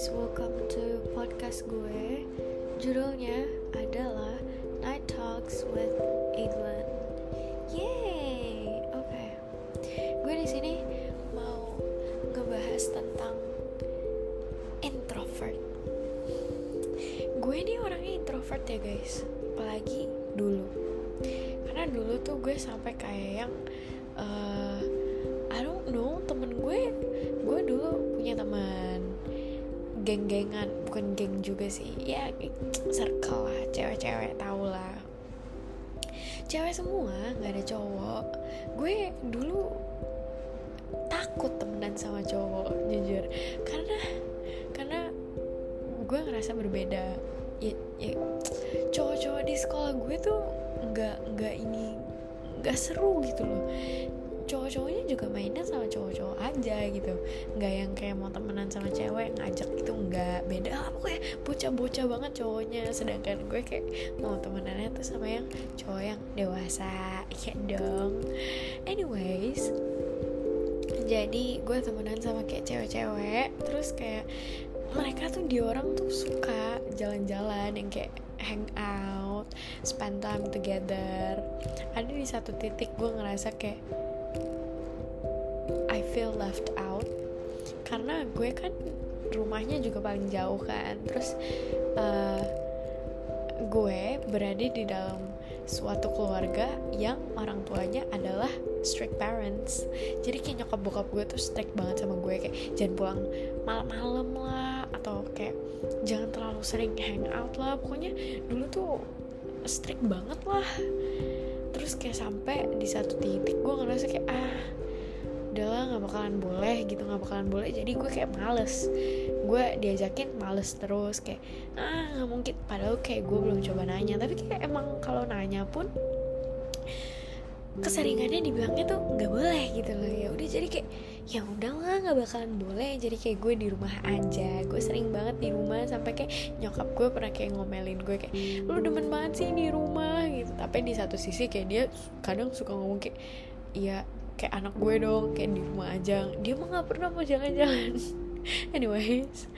guys, welcome to podcast gue. Judulnya adalah Night Talks with Adlan. Yay, oke. Gue di sini mau ngebahas tentang introvert. Gue ini orangnya introvert ya guys, apalagi dulu. Karena dulu tuh gue sampai kayak yang uh, I don't know temen gue, gue dulu punya teman geng-gengan bukan geng juga sih. Ya circle lah cewek-cewek tau lah. Cewek semua nggak ada cowok. Gue dulu takut temenan sama cowok jujur. Karena karena gue ngerasa berbeda. Ya, ya cowok-cowok di sekolah gue tuh nggak nggak ini nggak seru gitu loh cowok-cowoknya juga mainnya sama cowok-cowok aja gitu. Nggak yang kayak mau temenan sama cewek ngajak gitu nggak. Beda lah pokoknya. Bocah-bocah banget cowoknya. Sedangkan gue kayak mau temenannya tuh sama yang cowok yang dewasa. Ya dong. Anyways jadi gue temenan sama kayak cewek-cewek. Terus kayak mereka tuh di orang tuh suka jalan-jalan yang kayak hang out, spend time together. Ada di satu titik gue ngerasa kayak feel left out. Karena gue kan rumahnya juga paling jauh kan. Terus uh, gue berada di dalam suatu keluarga yang orang tuanya adalah strict parents. Jadi kayak nyokap bokap gue tuh strict banget sama gue. Kayak jangan pulang malam-malam lah atau kayak jangan terlalu sering hang out lah. Pokoknya dulu tuh strict banget lah. Terus kayak sampai di satu titik gue ngerasa kayak ah udahlah nggak bakalan boleh gitu nggak bakalan boleh. Jadi gue kayak males. Gue diajakin males terus kayak ah nggak mungkin. Padahal kayak gue belum coba nanya. Tapi kayak emang kalau nanya pun keseringannya dibilangnya tuh nggak boleh gitu loh. Ya udah jadi kayak ya udahlah nggak bakalan boleh. Jadi kayak gue di rumah aja. Gue sering banget di rumah sampai kayak nyokap gue pernah kayak ngomelin gue kayak lu demen banget sih di rumah gitu. Tapi di satu sisi kayak dia kadang suka ngomong kayak iya kayak anak gue dong kayak di rumah aja. Dia mah nggak pernah mau jalan-jalan. Anyways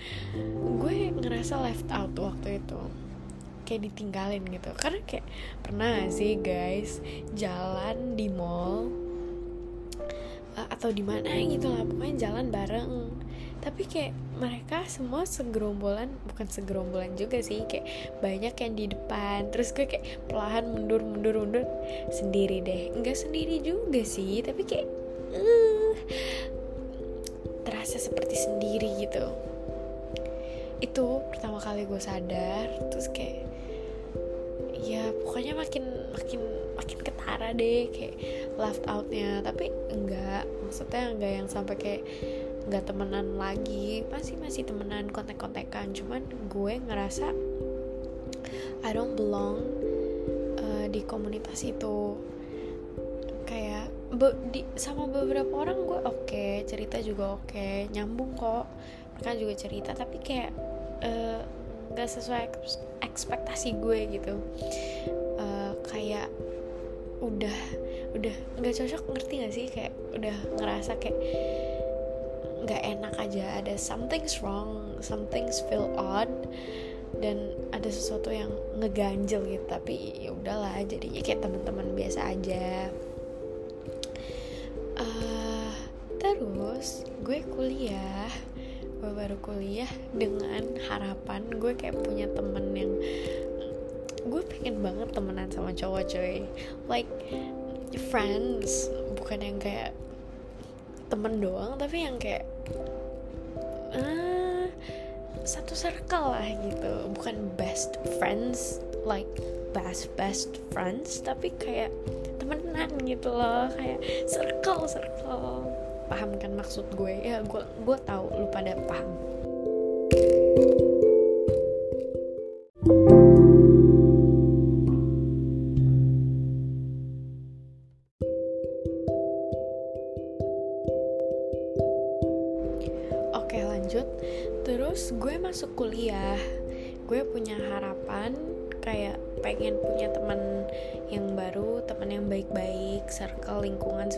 gue ngerasa left out waktu itu. Kayak ditinggalin gitu. Karena kayak pernah sih guys jalan di mall uh, atau di mana gitu lah. Pokoknya jalan bareng tapi kayak mereka semua segerombolan bukan segerombolan juga sih kayak banyak yang di depan. Terus gue kayak perlahan mundur mundur mundur. Sendiri deh. Nggak sendiri juga sih tapi kayak uh, terasa seperti sendiri gitu. Itu pertama kali gue sadar terus kayak ya pokoknya makin makin makin ketara deh kayak left outnya. Tapi enggak maksudnya enggak yang sampai kayak nggak temenan lagi masih masih temenan kontek-kontekan. Cuman gue ngerasa I don't belong uh, di komunitas itu. Kayak be, di, sama beberapa orang gue oke okay, cerita juga oke okay, nyambung kok. Mereka juga cerita tapi kayak nggak uh, sesuai ekspektasi gue gitu. Uh, kayak udah udah nggak cocok ngerti gak sih? Kayak udah ngerasa kayak nggak enak aja. Ada something's wrong something's feel odd dan ada sesuatu yang ngeganjel gitu. Tapi ya udahlah jadinya kayak teman-teman biasa aja. Uh, terus gue kuliah gue baru kuliah dengan harapan gue kayak punya temen yang gue pengen banget temenan sama cowok coy. Like friends bukan yang kayak temen doang tapi yang kayak uh, satu circle lah gitu. Bukan best friends like best best friends tapi kayak temenan gitu loh. Kayak circle circle. Paham kan maksud gue? Ya gue gue tahu lu pada paham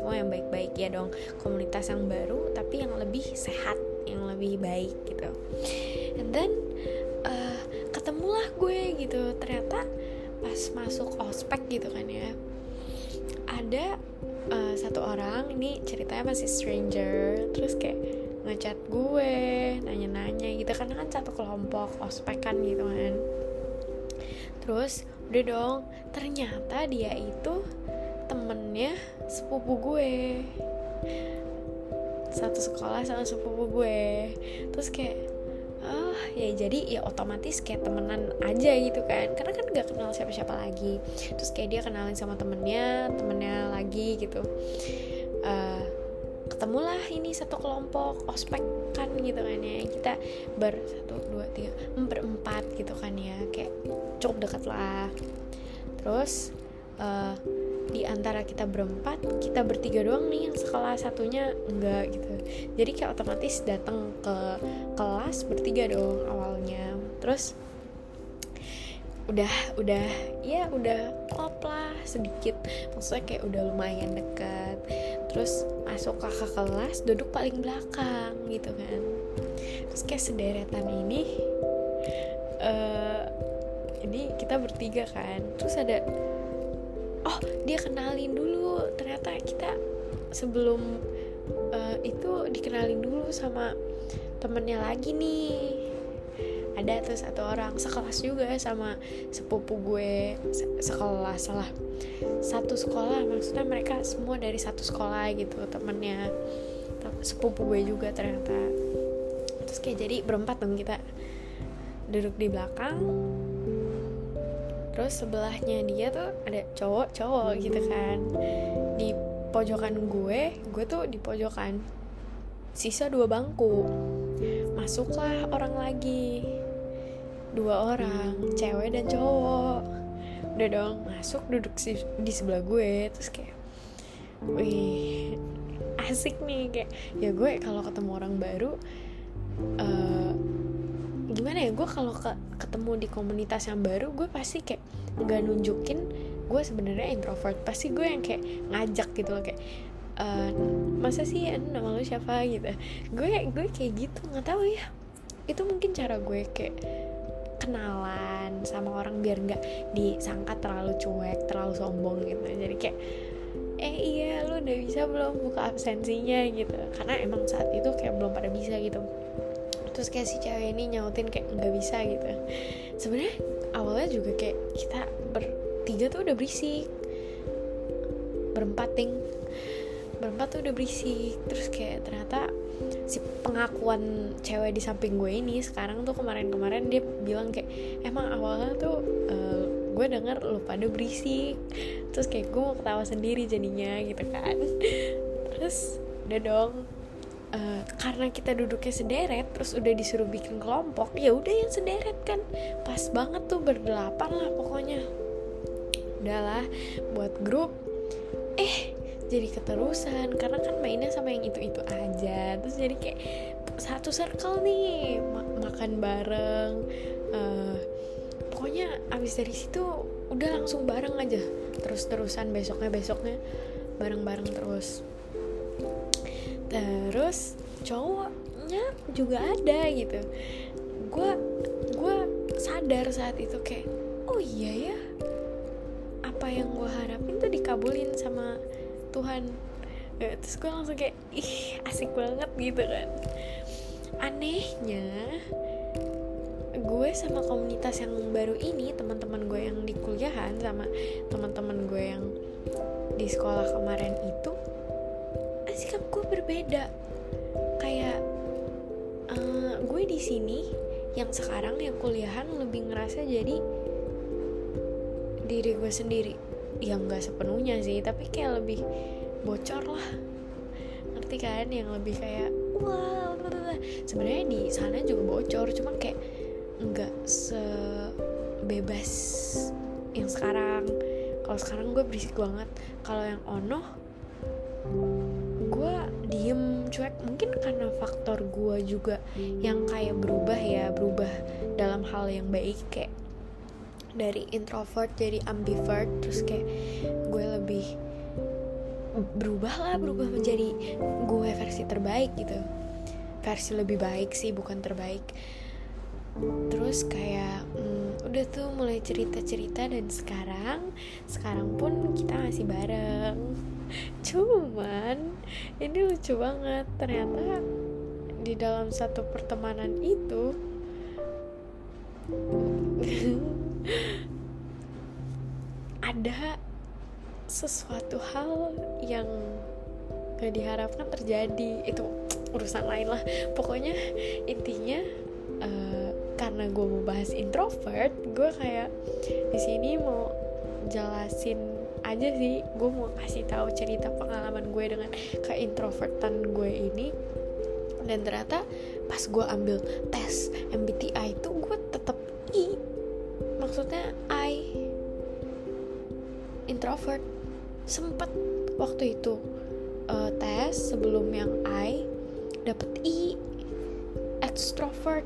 semua yang baik-baik ya dong. Komunitas yang baru tapi yang lebih sehat yang lebih baik gitu. And then uh, ketemulah gue gitu. Ternyata pas masuk ospek gitu kan ya ada uh, satu orang ini ceritanya masih stranger terus kayak ngechat gue nanya-nanya gitu. Karena kan satu kelompok ospek kan gitu kan. Terus udah dong. Ternyata dia itu temennya sepupu gue. Satu sekolah sama sepupu gue. Terus kayak ah ya jadi ya otomatis kayak temenan aja gitu kan. Karena kan nggak kenal siapa-siapa lagi. Terus kayak dia kenalin sama temennya temennya lagi gitu. Uh, ketemulah ini satu kelompok ospek kan gitu kan ya. Kita ber satu dua tiga berempat gitu kan ya. Kayak cukup dekat lah. Terus uh, di antara kita berempat kita bertiga doang nih yang sekolah satunya enggak gitu. Jadi kayak otomatis datang ke kelas bertiga dong awalnya. Terus udah udah ya udah klop lah sedikit. Maksudnya kayak udah lumayan dekat terus masuk kakak kelas duduk paling belakang gitu kan. Terus kayak sederetan ini uh, ini kita bertiga kan. Terus ada oh dia kenalin dulu. Ternyata kita sebelum uh, itu dikenalin dulu sama temennya lagi nih. Ada tuh satu orang sekelas juga sama sepupu gue sekolah salah satu sekolah maksudnya mereka semua dari satu sekolah gitu temennya. Sepupu gue juga ternyata. Terus kayak jadi berempat dong kita. Duduk di belakang terus sebelahnya dia tuh ada cowok cowok gitu kan. Di pojokan gue gue tuh di pojokan sisa dua bangku. Masuklah orang lagi. Dua orang cewek dan cowok. Udah dong masuk duduk di sebelah gue. Terus kayak wih asik nih. Kayak ya gue kalau ketemu orang baru uh, gimana ya gue kalau ke, ketemu di komunitas yang baru gue pasti kayak nggak nunjukin gue sebenarnya introvert. Pasti gue yang kayak ngajak gitu loh kayak uh, masa sih nama lo siapa? gitu. Gue gue kayak gitu nggak tahu ya. Itu mungkin cara gue kayak kenalan sama orang biar nggak disangka terlalu cuek terlalu sombong gitu. Jadi kayak eh iya lu udah bisa belum buka absensinya? gitu. Karena emang saat itu kayak belum pada bisa gitu terus kayak si cewek ini nyautin kayak nggak bisa gitu. Sebenarnya awalnya juga kayak kita bertiga tuh udah berisik. Berempat ting. Berempat tuh udah berisik. Terus kayak ternyata si pengakuan cewek di samping gue ini sekarang tuh kemarin-kemarin dia bilang kayak emang awalnya tuh uh, gue denger lu pada berisik. Terus kayak gue mau ketawa sendiri jadinya gitu kan. Terus udah dong uh, karena kita duduknya sederet terus udah disuruh bikin kelompok ya udah yang sederet kan. Pas banget tuh berdelapan lah pokoknya. Udahlah buat grup eh jadi keterusan. Karena kan mainnya sama yang itu itu aja. Terus jadi kayak satu circle nih ma makan bareng uh, pokoknya abis dari situ udah langsung bareng aja. Terus terusan besoknya besoknya bareng bareng terus terus cowoknya juga ada gitu. Gue gue sadar saat itu kayak oh iya ya apa yang gue harapin tuh dikabulin sama Tuhan. Ya, terus gue langsung kayak ih asik banget gitu kan. Anehnya gue sama komunitas yang baru ini teman-teman gue yang di kuliahan sama teman-teman gue yang di sekolah kemarin itu sikap gue berbeda. Kayak uh, gue di sini yang sekarang yang kuliahan lebih ngerasa jadi diri gue sendiri. Yang nggak sepenuhnya sih tapi kayak lebih bocor lah. Ngerti kan? Yang lebih kayak wah sebenarnya di sana juga bocor cuma kayak nggak sebebas yang sekarang. Kalau sekarang gue berisik banget. Kalau yang ono gue diem cuek. Mungkin karena faktor gue juga yang kayak berubah ya berubah dalam hal yang baik. Kayak dari introvert jadi ambivert terus kayak gue lebih berubah lah berubah menjadi gue versi terbaik gitu. Versi lebih baik sih bukan terbaik. Terus kayak hmm, udah tuh mulai cerita cerita dan sekarang sekarang pun kita masih bareng cuman ini lucu banget. Ternyata di dalam satu pertemanan itu ada sesuatu hal yang gak diharapkan terjadi. Itu urusan lain lah. Pokoknya intinya uh, karena gue mau bahas introvert gue kayak di sini mau jelasin aja sih gue mau kasih tahu cerita pengalaman gue dengan introvertan gue ini. Dan ternyata pas gue ambil tes MBTI itu gue tetap I maksudnya I introvert. Sempet waktu itu uh, tes sebelum yang I dapet I extrovert.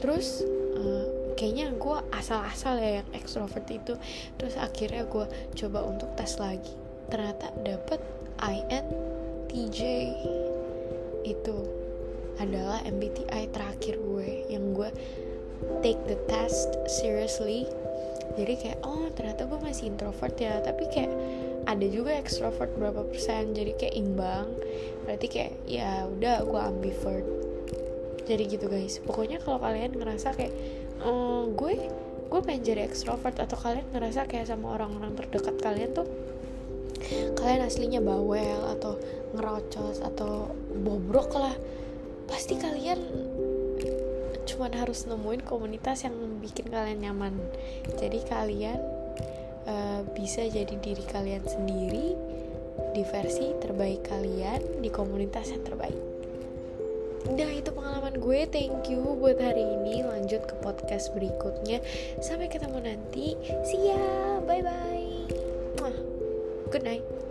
Terus uh, kayaknya gue asal-asal ya yang extrovert itu. Terus akhirnya gue coba untuk tes lagi. Ternyata dapet INTJ itu adalah MBTI terakhir gue yang gue take the test seriously. Jadi kayak oh ternyata gue masih introvert ya. Tapi kayak ada juga extrovert berapa persen. Jadi kayak imbang. Berarti kayak ya udah gue ambivert. Jadi gitu guys. Pokoknya kalau kalian ngerasa kayak oh, gue gue pengen jadi extrovert atau kalian ngerasa kayak sama orang-orang terdekat kalian tuh kalian aslinya bawel atau ngerocos atau bobrok lah. Pasti kalian cuman harus nemuin komunitas yang bikin kalian nyaman. Jadi kalian uh, bisa jadi diri kalian sendiri di versi terbaik kalian di komunitas yang terbaik Udah itu pengalaman gue. Thank you buat hari ini. Lanjut ke podcast berikutnya. Sampai ketemu nanti. See ya. Bye bye Good night